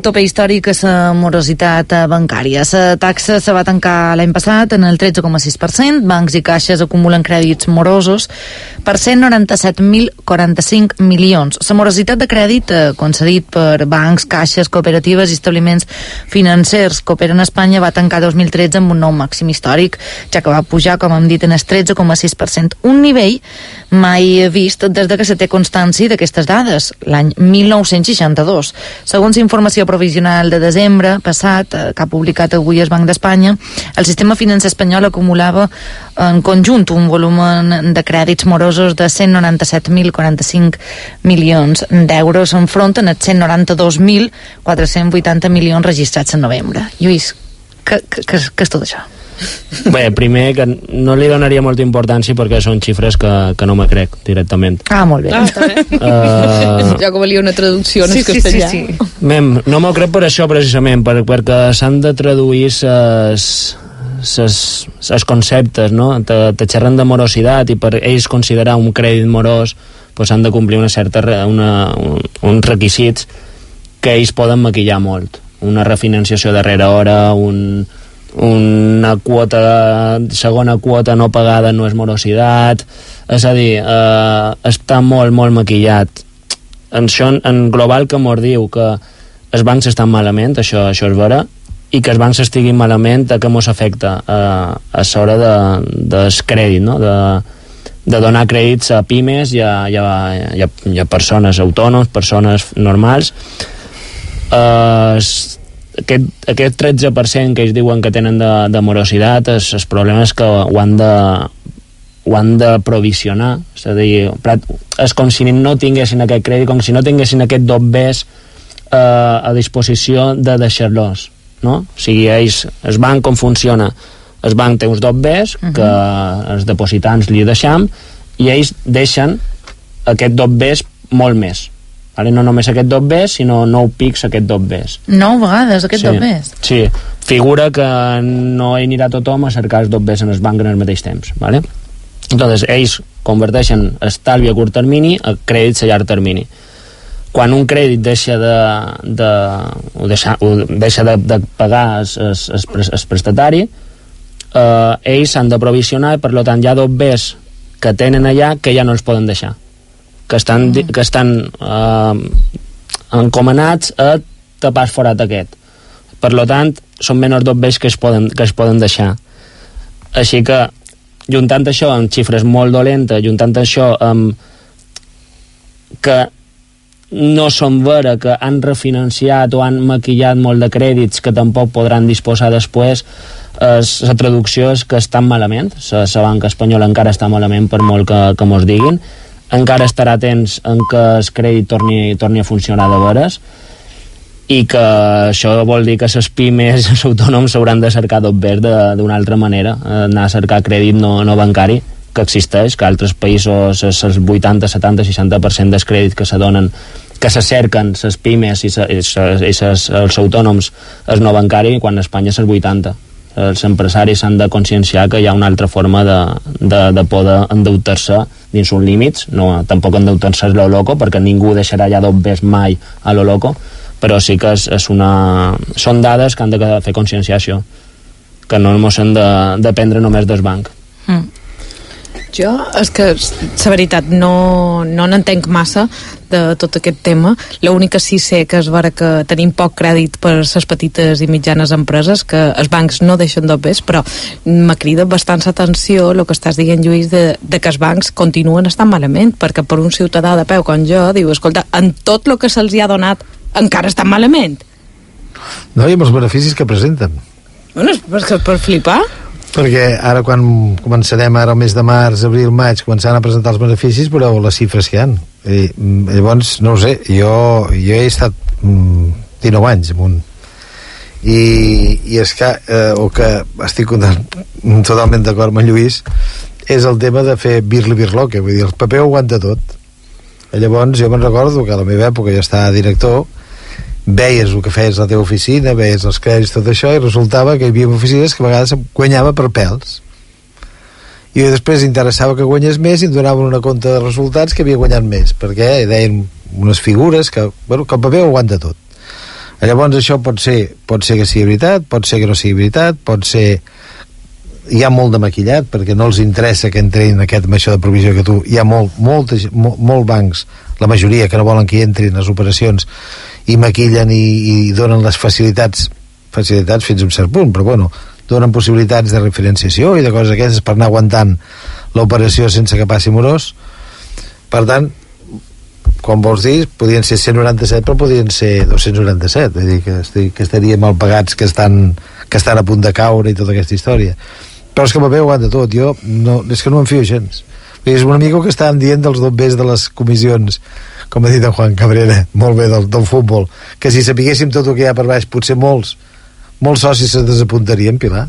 tope històric a la morositat bancària. La taxa se va tancar l'any passat en el 13,6%. Bancs i caixes acumulen crèdits morosos per 197.045 milions. La morositat de crèdit eh, concedit per bancs, caixes, cooperatives i establiments financers que operen a Espanya va tancar 2013 amb un nou màxim històric, ja que va pujar, com hem dit, en el 13,6%. Un nivell mai vist des de que se té constància d'aquestes dades, l'any 1962. Segons informació provisional de desembre passat, eh, que ha publicat avui el Banc d'Espanya, el sistema financer espanyol acumulava en conjunt un volum de crèdits morosos de 197.045 milions d'euros enfront en els 192.480 milions registrats en novembre. Lluís, què és tot això? Bé, primer que no li donaria molta importància perquè són xifres que, que no me crec directament. Ah, molt bé. Ah, està bé. Uh... Jo que valia una traducció en sí, castellà. Sí, sí, sí. Mem, no m'ho crec per això precisament, per, perquè s'han de traduir ses, ses, ses conceptes, no? Te, te xerren de morositat i per ells considerar un crèdit morós pues, han de complir una certa, una, un, uns requisits que ells poden maquillar molt. Una refinanciació darrere hora, un, una quota segona quota no pagada no és morositat. És a dir, eh, està molt, molt maquillat. En, això, en global que mos diu que els bancs estan malament, això, això és vera i que els bancs estiguin malament a què mos afecta? Eh, a l'hora de, del crèdit no? de, de donar crèdits a pimes i a, i a, i a, i a persones autònoms, persones normals. Eh, aquest, aquest 13% que ells diuen que tenen de, de morositat, el, el problema és que ho han de, ho han de provisionar, és a dir, és com si no tinguessin aquest crèdit, com si no tinguessin aquest dobbers eh, a disposició de deixar-los, no? O sigui, ells, el banc com funciona? El banc té uns dobbers uh -huh. que els depositants li deixam i ells deixen aquest dobbers molt més Vale? No només aquest dot bes, sinó nou pics aquest dot bes. Nou vegades aquest sí. dot bes? Sí. Figura que no anirà tothom a cercar els dot bes en el banc en el mateix temps. Vale? Entonces, ells converteixen estalvi a curt termini a crèdits a llarg termini. Quan un crèdit deixa de, de, o deixa, o deixa de, de pagar el, prestatari, eh, ells s'han de provisionar i per tant hi ha dot bes que tenen allà que ja no els poden deixar que estan, mm. que estan eh, encomanats a tapar forat aquest. Per lo tant, són menys d'obvells que es poden, que es poden deixar. Així que, juntant això amb xifres molt dolentes, juntant això amb que no són vera que han refinanciat o han maquillat molt de crèdits que tampoc podran disposar després la traducció és que estan malament la banca espanyola encara està malament per molt que, que mos diguin encara estarà temps en què el crèdit torni, torni a funcionar de veres i que això vol dir que les pimes, els autònoms s'hauran de cercar d'obert d'una altra manera, eh, anar a cercar crèdit no, no bancari, que existeix, que altres països els 80, 70, 60% dels crèdits que se donen que se cerquen les pimes i, i, i ses, els autònoms és no bancari, quan a Espanya és el 80 els empresaris s'han de conscienciar que hi ha una altra forma de, de, de poder endeutar-se dins uns límits, no, tampoc endeutar-se a lo loco, perquè ningú deixarà ja d'obves mai a lo loco, però sí que és, és una... són dades que han de fer conscienciació, que no ens hem de dependre només del banc. Mm. Jo, és que, la veritat, no, no n'entenc massa de tot aquest tema. L'única que sí sé que és vera que tenim poc crèdit per les petites i mitjanes empreses, que els bancs no deixen d'obres, però me crida bastant l'atenció el que estàs dient, Lluís, de, de que els bancs continuen estant malament, perquè per un ciutadà de peu com jo, diu, escolta, en tot el que se'ls ha donat encara estan malament. No, i amb els beneficis que presenten. Bueno, és per, per flipar perquè ara quan començarem ara el mes de març, abril, maig començaran a presentar els beneficis però les xifres que hi ha I, mm, llavors, no ho sé jo, jo he estat mm, 19 anys amunt. I, i és que eh, el que estic totalment d'acord amb en Lluís és el tema de fer birli birloque vull dir, el paper ho aguanta tot. Llavors jo me'n recordo que a la meva època jo estava director veies el que feies a la teva oficina, veies els crèdits, tot això, i resultava que hi havia oficines que a vegades guanyava per pèls. I després interessava que guanyés més i em donaven una compte de resultats que havia guanyat més, perquè deien unes figures que, bueno, que el paper ho aguanta tot. Llavors això pot ser, pot ser que sigui veritat, pot ser que no sigui veritat, pot ser hi ha molt de maquillat perquè no els interessa que entrin en aquest amb això de provisió que tu, hi ha molt, molt, molt, molt bancs, la majoria que no volen que hi entrin les operacions i maquillen i, i donen les facilitats facilitats fins a un cert punt però bueno, donen possibilitats de referenciació i de coses aquestes per anar aguantant l'operació sense que passi morós. Per tant com vols dir, podien ser 197 però podien ser 297 vull dir que, estic, que estaríem mal pagats que estan, que estan a punt de caure i tota aquesta història. Però és que veu aguanta tot. Jo no, és que no em fio gens. És un amic que estàvem dient dels bombers de les comissions com ha dit en Juan Cabrera molt bé del, del futbol. Que si sapiguéssim tot el que hi ha per baix potser molts molts socis se desapuntarien Pilar.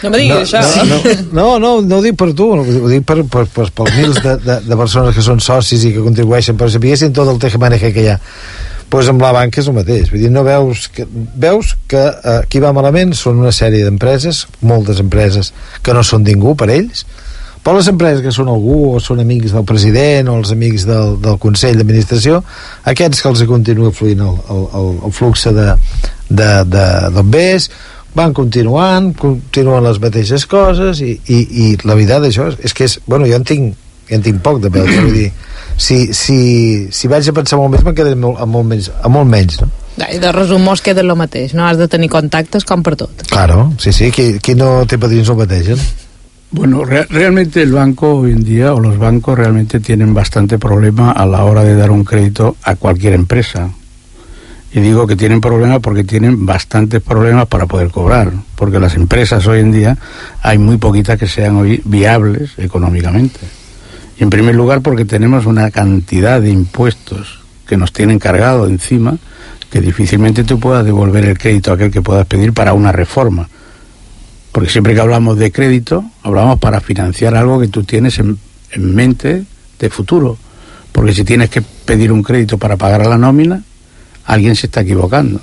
No me diguis no, això. No, no, no, no ho dic per tu, ho dic per, per, per, pels mils de, de, de persones que són socis i que contribueixen, però sapiguessin tot el tejemaneje que hi ha pues amb la banca és el mateix. Vull dir, no veus que, veus que eh, qui va malament són una sèrie d'empreses moltes empreses que no són ningú per ells però les empreses que són algú o són amics del president o els amics del, del Consell d'Administració aquests que els continua fluint el, el, el, flux de, de, de bombers van continuant, continuen les mateixes coses i, i, i la veritat d'això és, és que és, bueno, jo en tinc, en tinc poc de pèl, vull dir si, si, si vaig a pensar molt més me'n quedaré molt, amb, molt menys, amb molt menys no? I de resum mos queda el mateix, no? Has de tenir contactes com per tot. Claro, sí, sí, qui, qui no té padrins el bategen. Bueno, re realmente el banco hoy en día, o los bancos realmente tienen bastante problema a la hora de dar un crédito a cualquier empresa. Y digo que tienen problemas porque tienen bastantes problemas para poder cobrar, porque las empresas hoy en día hay muy poquitas que sean hoy viables económicamente. Y en primer lugar porque tenemos una cantidad de impuestos que nos tienen cargado encima que difícilmente tú puedas devolver el crédito a aquel que puedas pedir para una reforma. Porque siempre que hablamos de crédito, hablamos para financiar algo que tú tienes en, en mente de futuro. Porque si tienes que pedir un crédito para pagar la nómina, alguien se está equivocando.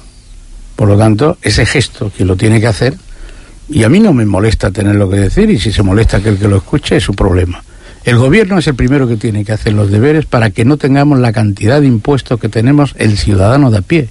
Por lo tanto, ese gesto que lo tiene que hacer, y a mí no me molesta tenerlo que decir, y si se molesta aquel que lo escuche, es su problema. El gobierno es el primero que tiene que hacer los deberes para que no tengamos la cantidad de impuestos que tenemos el ciudadano de a pie,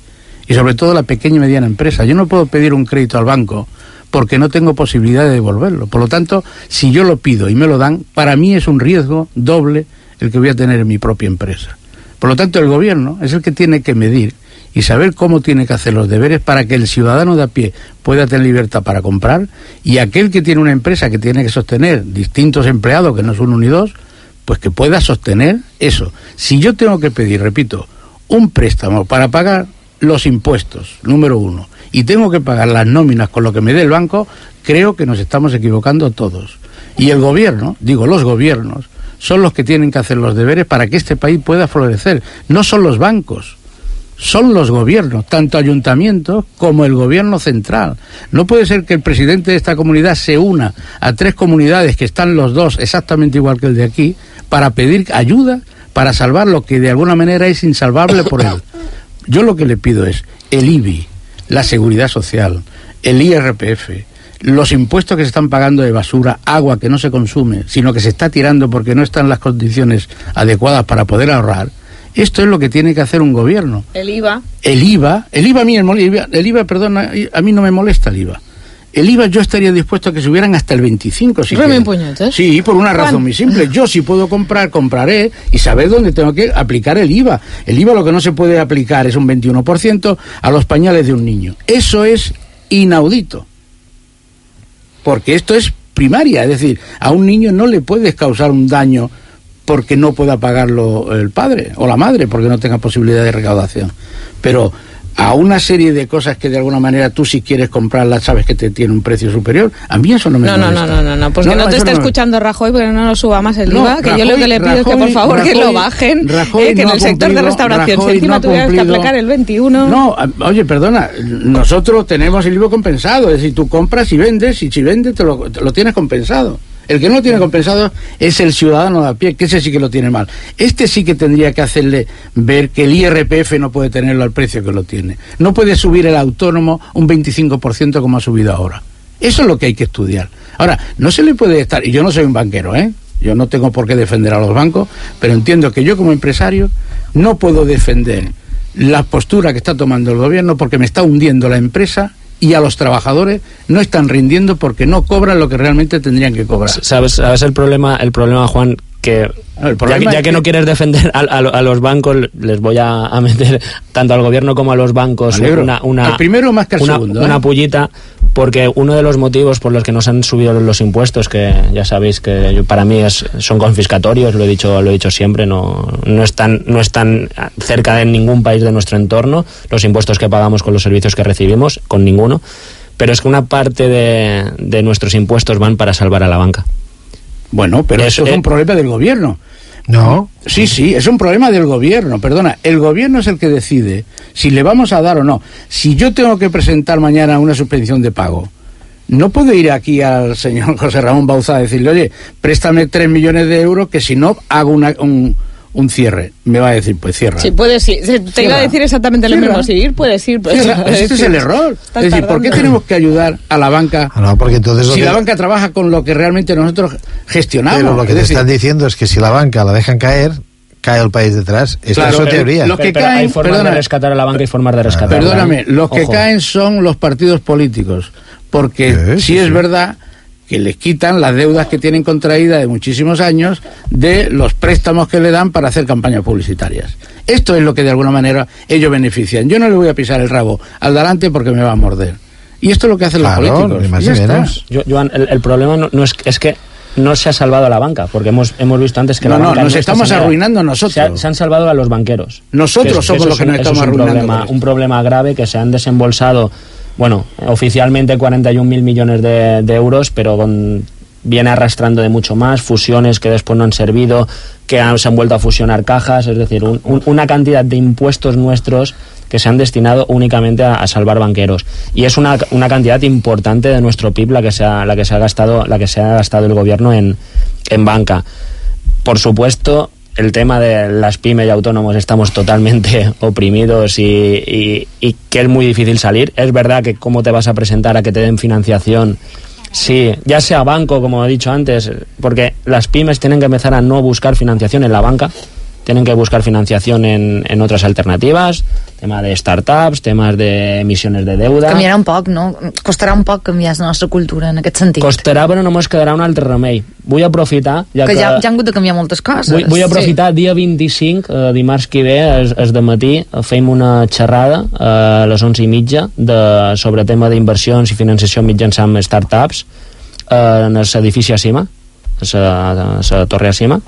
y sobre todo la pequeña y mediana empresa. Yo no puedo pedir un crédito al banco porque no tengo posibilidad de devolverlo. Por lo tanto, si yo lo pido y me lo dan, para mí es un riesgo doble el que voy a tener en mi propia empresa. Por lo tanto, el gobierno es el que tiene que medir y saber cómo tiene que hacer los deberes para que el ciudadano de a pie pueda tener libertad para comprar y aquel que tiene una empresa que tiene que sostener distintos empleados, que no son uno ni dos, pues que pueda sostener eso. Si yo tengo que pedir, repito, un préstamo para pagar los impuestos, número uno, y tengo que pagar las nóminas con lo que me dé el banco, creo que nos estamos equivocando todos. Y el gobierno, digo los gobiernos, son los que tienen que hacer los deberes para que este país pueda florecer. No son los bancos, son los gobiernos, tanto ayuntamientos como el gobierno central. No puede ser que el presidente de esta comunidad se una a tres comunidades que están los dos exactamente igual que el de aquí para pedir ayuda para salvar lo que de alguna manera es insalvable por él. Yo lo que le pido es el IBI, la seguridad social, el IRPF, los impuestos que se están pagando de basura, agua que no se consume, sino que se está tirando porque no están las condiciones adecuadas para poder ahorrar. Esto es lo que tiene que hacer un gobierno. El IVA. El IVA, el IVA a mí, el IVA, el IVA perdón, a mí no me molesta el IVA. El IVA yo estaría dispuesto a que subieran hasta el 25 si puñetes. Sí, por una ¿Cuán? razón muy simple. Yo si puedo comprar, compraré y saber dónde tengo que aplicar el IVA. El IVA lo que no se puede aplicar es un 21% a los pañales de un niño. Eso es inaudito. Porque esto es primaria, es decir, a un niño no le puedes causar un daño porque no pueda pagarlo el padre o la madre, porque no tenga posibilidad de recaudación. Pero a una serie de cosas que de alguna manera tú si quieres comprarlas sabes que te tiene un precio superior, a mí eso no me No, no, molesta. no, no, no, no, pues que no, te está escuchando Rajoy, porque no nos suba más el No, IVA, que yo lo que le pido es que por Rajoy- favor que lo bajen, Rajoy eh, que no en el sector de restauración, si encima no tuvieras que aplicar el 21... No, oye, perdona, nosotros tenemos el IVA compensado, es decir, tú compras y vendes, y si vendes te lo, te lo tienes compensado. El que no lo tiene compensado es el ciudadano de a pie, que ese sí que lo tiene mal. Este sí que tendría que hacerle ver que el IRPF no puede tenerlo al precio que lo tiene. No puede subir el autónomo un 25% como ha subido ahora. Eso es lo que hay que estudiar. Ahora, no se le puede estar, y yo no soy un banquero, ¿eh? Yo no tengo por qué defender a los bancos, pero entiendo que yo como empresario no puedo defender la postura que está tomando el gobierno porque me está hundiendo la empresa y a los trabajadores no están rindiendo porque no cobran lo que realmente tendrían que cobrar. ¿Sabes, sabes el problema, el problema Juan? Que el ya, ya es que, que- no quieres defender a, a- a los bancos, les voy a, a meter tanto al gobierno como a los bancos una, una, Al primero más que al una, segundo, ¿eh? una pullita, porque uno de los motivos por los que nos han subido los impuestos, que ya sabéis que yo- para mí es- son confiscatorios, lo he dicho, lo he dicho siempre, no, no, están, no están cerca de ningún país de nuestro entorno, los impuestos que pagamos con los servicios que recibimos, con ninguno, pero es que una parte de, de nuestros impuestos van para salvar a la banca. Bueno, pero Es- eso es eh, un problema del gobierno. No, Sí, sí, es un problema del gobierno, perdona. El gobierno es el que decide si le vamos a dar o no. Si yo tengo que presentar mañana una suspensión de pago, no puedo ir aquí al señor José Ramón Bauza a decirle, oye, préstame 3 millones de euros que si no hago una- un, un cierre. Me va a decir, pues cierra. Sí, puedes ir. Te Cierra. iba a decir exactamente lo Cierra. mismo. Si ir, puedes ir. Pues. Este es el error. Estás Es decir, ¿por qué tenemos que ayudar a la banca Ah, no, porque entonces lo si que, la banca trabaja con lo que realmente nosotros gestionamos? pero lo que Es te decir, están diciendo es que si la banca la dejan caer, cae el país detrás. Esta Claro, es su pero teoría. lo que Pero- pero hay caen- formas perdona. de rescatar a la banca y formas de rescatarla. Perdóname, los que Ojo. caen son los partidos políticos, porque sí, sí, es sí. verdad que les quitan las deudas que tienen contraídas de muchísimos años de los préstamos que le dan para hacer campañas publicitarias. Esto es lo que de alguna manera ellos benefician. Yo no le voy a pisar el rabo al delante porque me va a morder. Y esto es lo que hacen Claro, los políticos. Ya está. Yo- Joan, el, el problema no, no es, es que no se ha salvado a la banca, porque hemos, hemos visto antes que No, la no, banca nos está estamos arruinando nosotros. Se, ha- se han salvado a los banqueros. Nosotros Que somos los que nos estamos es un arruinando problema, un problema grave que se han desembolsado, bueno, oficialmente 41.000 millones de, euros, pero con- viene arrastrando de mucho más, fusiones que después no han servido, que se han vuelto a fusionar cajas, es decir, un- una cantidad de impuestos nuestros que se han destinado únicamente a, a salvar banqueros. Y es una, una cantidad importante de nuestro PIB la que se ha, la que se ha gastado la que se ha gastado el gobierno en, en banca. Por supuesto el tema de las pymes y autónomos estamos totalmente oprimidos y, y- y que es muy difícil salir. Es verdad que cómo te vas a presentar a que te den financiación, sí, ya sea banco, como he dicho antes, porque las pymes tienen que empezar a no buscar financiación en la banca, tienen que buscar financiación en, en otras alternativas, tema de startups, temas de emisiones de deuda. Canviarà un poc, no? Costarà un poc canviar la nostra cultura en aquest sentit. Costarà, però només quedarà un altre remei. Vull aprofitar, ja que que... ja, ja han hagut de canviar moltes coses. Vull, vull aprofitar, dia 25, eh, dimarts que ve, es, es de matí, eh, fem una xerrada eh, a les 11 i mitja de, sobre tema d'inversions i financiació mitjançant startups eh, en l'edifici a Cima, a la torre a Cima,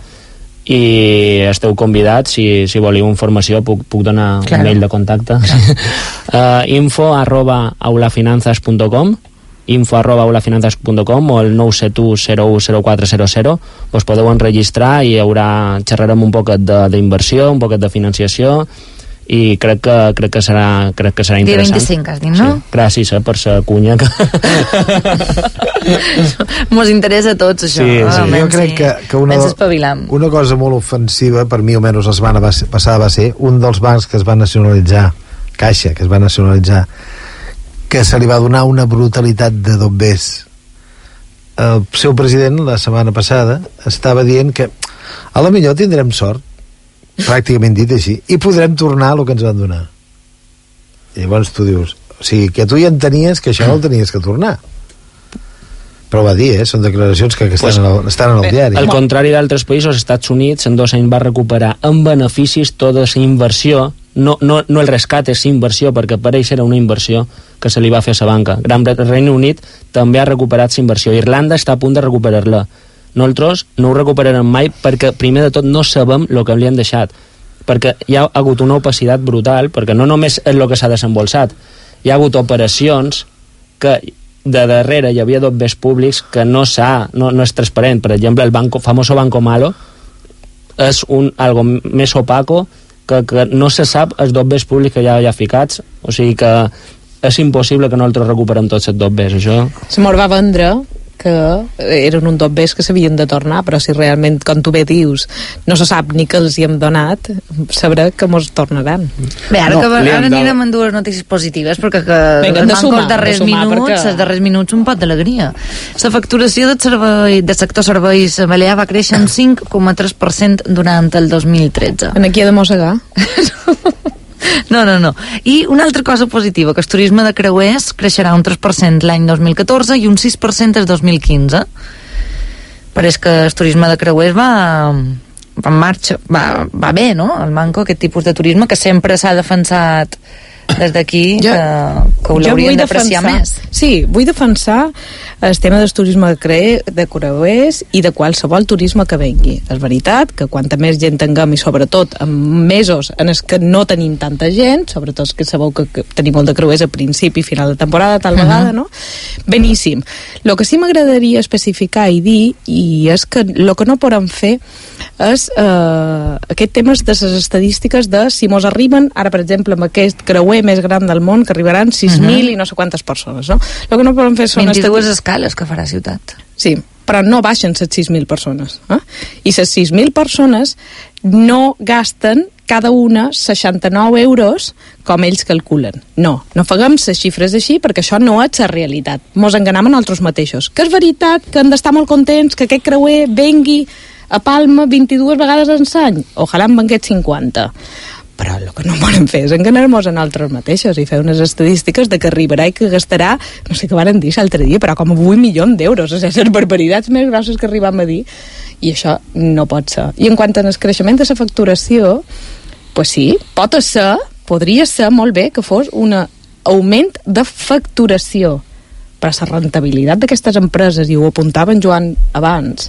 i esteu convidats, si, si voleu informació puc, puc donar Claro. un mail de contacte. Uh, info arroba aulafinanzas.com info arroba aulafinanzas.com o el 971010400 us podeu enregistrar i hi haurà, xerrarem un poquet de- d'inversió, un poquet de financiació i crec que, crec que serà, crec que serà Dia interessant. 25 has dit, no? Sí. Gràcies eh, per la cunya. Que... Mos interessa a tots, això. Sí, sí. Ah, jo almenys crec sí. que, que una, Almenys una cosa molt ofensiva per mi almenys la setmana va ser- passada va ser un dels bancs que es va nacionalitzar Caixa, que es va nacionalitzar que se li va donar una brutalitat de dobbers el seu president la setmana passada estava dient que a la millor tindrem sort pràcticament dit així i podrem tornar el que ens van donar i llavors tu dius o sigui, que tu ja entenies que això no el tenies que tornar però va dir, eh? són declaracions que, que estan, Pues, en el, estan en el diari Al contrari d'altres països, els Estats Units en dos anys va recuperar en beneficis tota la inversió, no, no, no el rescat, és inversió, perquè per ells era una inversió que se li va fer a la banca. Gran Regne Unit també ha recuperat la inversió. Irlanda està a punt de recuperar-la. Nosaltres no ho recuperarem mai perquè, primer de tot, no sabem el que li han deixat perquè hi ha hagut una opacitat brutal, perquè no només és el que s'ha desembolsat, hi ha hagut operacions que de darrere hi havia dobbers públics que no s'ha, no, no és transparent. Per exemple, el banco, famoso Banco Malo és un, algo més opaco que, que no se sap els dobbers públics que ha, hi ha ficats, o sigui que és impossible que nosaltres recuperem tots els dobbers, això... Se mos va vendre que eren un dobbers que s'havien de tornar, però si realment, com tu bé dius, no se sap ni que els hi hem donat, sabrà que mos tornaran. Bé, ara, No, que, ara dado- anirem amb dues notícies positives, perquè que Vinga, de sumar, els darrers de sumar, minuts, perquè- els darrers minuts un pot d'alegria. La facturació del, servei, del sector serveis balear va créixer un 5,3% durant el 2013. En aquí ha de mossegar. No, no, no. I una altra cosa positiva, que el turisme de creuers creixerà un 3% l'any 2014 i un 6% el 2015. Pareix que el turisme de creuers va, va en marxa, va, va bé, no? El manco, aquest tipus de turisme que sempre s'ha defensat des d'aquí que, que ho l'haurien vull d'apreciar més. Sí, vull defensar el tema del turisme de, cre... de creuers i de qualsevol turisme que vengui. És veritat que quanta més gent tinguem i sobretot en mesos en els que no tenim tanta gent, sobretot que sabeu que, que tenim molt de creuers a principi i final de temporada, tal Mhm. vegada, no? Beníssim. El que sí m'agradaria especificar i dir i és que el que no podem fer és eh, aquest temes de les estadístiques de si mos arriben, ara per exemple amb aquest creuer més gran del món que arribaran 6.000 Mhm. i no sé quantes persones, no? El que no podem fer són 22 estadístiques... escales que farà ciutat. Sí, però no baixen les 6.000 persones. Eh? I les 6.000 persones no gasten cada una 69 euros com ells calculen. No, no faguem les xifres així perquè això no és la realitat. Mos enganam a nosaltres mateixos. Que és veritat que hem d'estar molt contents que aquest creuer vengui a Palma 22 vegades en l'any. Ojalà en vengués 50 però el que no volem fer és enganar-nos a nosaltres mateixos i fer unes estadístiques de que arribarà i que gastarà, no sé què van dir l'altre dia, però com a 8 milions d'euros, o sigui, les barbaritats més grosses que arribam a dir, i això no pot ser. I en quant al creixement de la facturació, pues sí, pot ser, podria ser molt bé que fos un augment de facturació, però la rentabilitat d'aquestes empreses, i ho apuntava en Joan abans,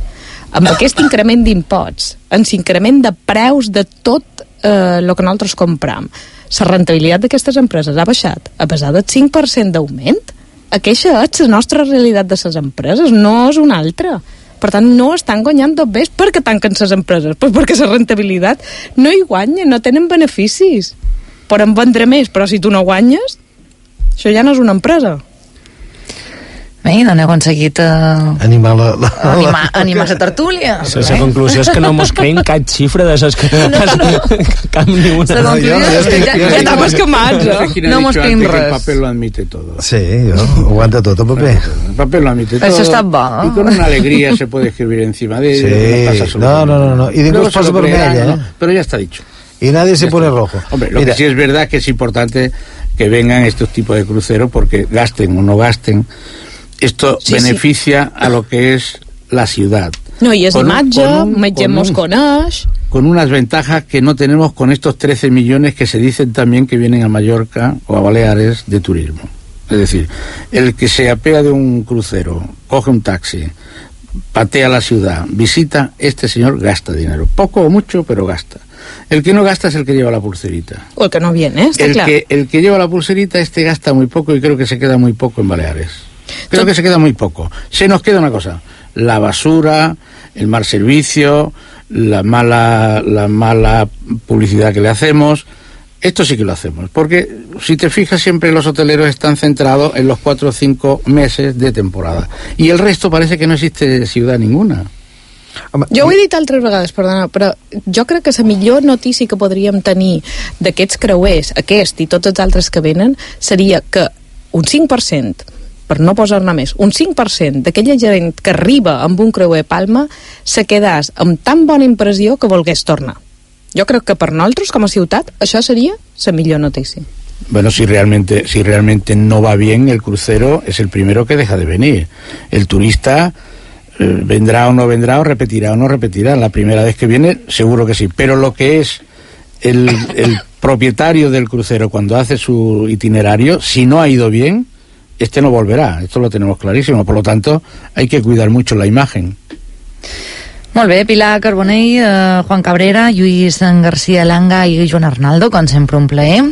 amb aquest increment d'imposts, amb l'increment de preus de tot eh, que nosaltres compram, la rentabilitat d'aquestes empreses ha baixat a pesar del 5% d'augment. Aquesta és la nostra realitat de les empreses, no és una altra. Per tant, no estan guanyant tot bé. Per què tanquen les empreses? Pues perquè la rentabilitat no hi guanya, no tenen beneficis. Poden vendre més, però si tu no guanyes, això ja no és una empresa. Bé, i d'on he aconseguit uh, Animar la... la, animar, animar la tertúlia. La, la conclusió és que no mos creiem cap xifra de les que... No, no. cap ni una. La conclusió jo és que ja, ja estamos quemats, No eh? No mos antes que el res. papel lo admite todo. Sí, jo, aguanta tot el paper. El papel lo admite Eso todo. está bo. Y con una alegría se puede escribir encima de. Sí. No, no, no, no. Paso lo creerán, vermella, ¿no? ¿eh? Pero ya está dicho. Y nadie se pone rojo. Hombre, lo Mira, que sí es verdad que es importante que vengan estos tipos de cruceros porque gasten o no gasten, esto Sí, beneficia a lo que es la ciudad. No, i és Con un- imatge, con un- con un- coneix... con unas ventajas que no tenemos con estos 13 millones que se dicen también que vienen a Mallorca o a Baleares de turismo. Es decir, el que se apea de un crucero, coge un taxi, patea la ciudad, visita, este señor gasta dinero. Poco o mucho, pero gasta. El que no gasta es el que lleva la pulserita. O el que no viene, eh? està El clar. que, el que lleva la pulserita, este gasta muy poco y creo que se queda muy poco en Baleares. Creo que se queda muy poco. Se nos queda una cosa, la basura, el mal servicio, la mala, la mala publicidad que le hacemos. Esto sí que lo hacemos, porque si te fijas siempre los hoteleros están centrados en los cuatro o cinco meses de temporada. Y el resto parece que no existe ciudad ninguna. home, Jo ho he dit altres vegades, perdona, però jo crec que la millor notícia que podríem tenir d'aquests creuers, aquest i tots els altres que venen, seria que un 5%, per no posar-ne més, un 5% d'aquella gent que arriba amb un creuer Palma se quedàs amb tan bona impressió que volgués tornar. Jo crec que per nosaltres, com a ciutat, això seria la millor notícia. Bueno, si realmente, si realmente no va bien, el crucero es el primero que deja de venir. El turista eh, vendrá o no vendrá, o repetirá o no repetirá. La primera vez que viene, seguro que sí. Pero lo que es el, el propietario del crucero cuando hace su itinerario, si no ha ido bien, este no volverá. Esto lo tenemos clarísimo. Por lo tanto, hay que cuidar mucho la imagen. Molt bé, Pilar Carbonell, eh, Juan Cabrera, Lluís García Langa i Joan Arnaldo, com sempre un plaer.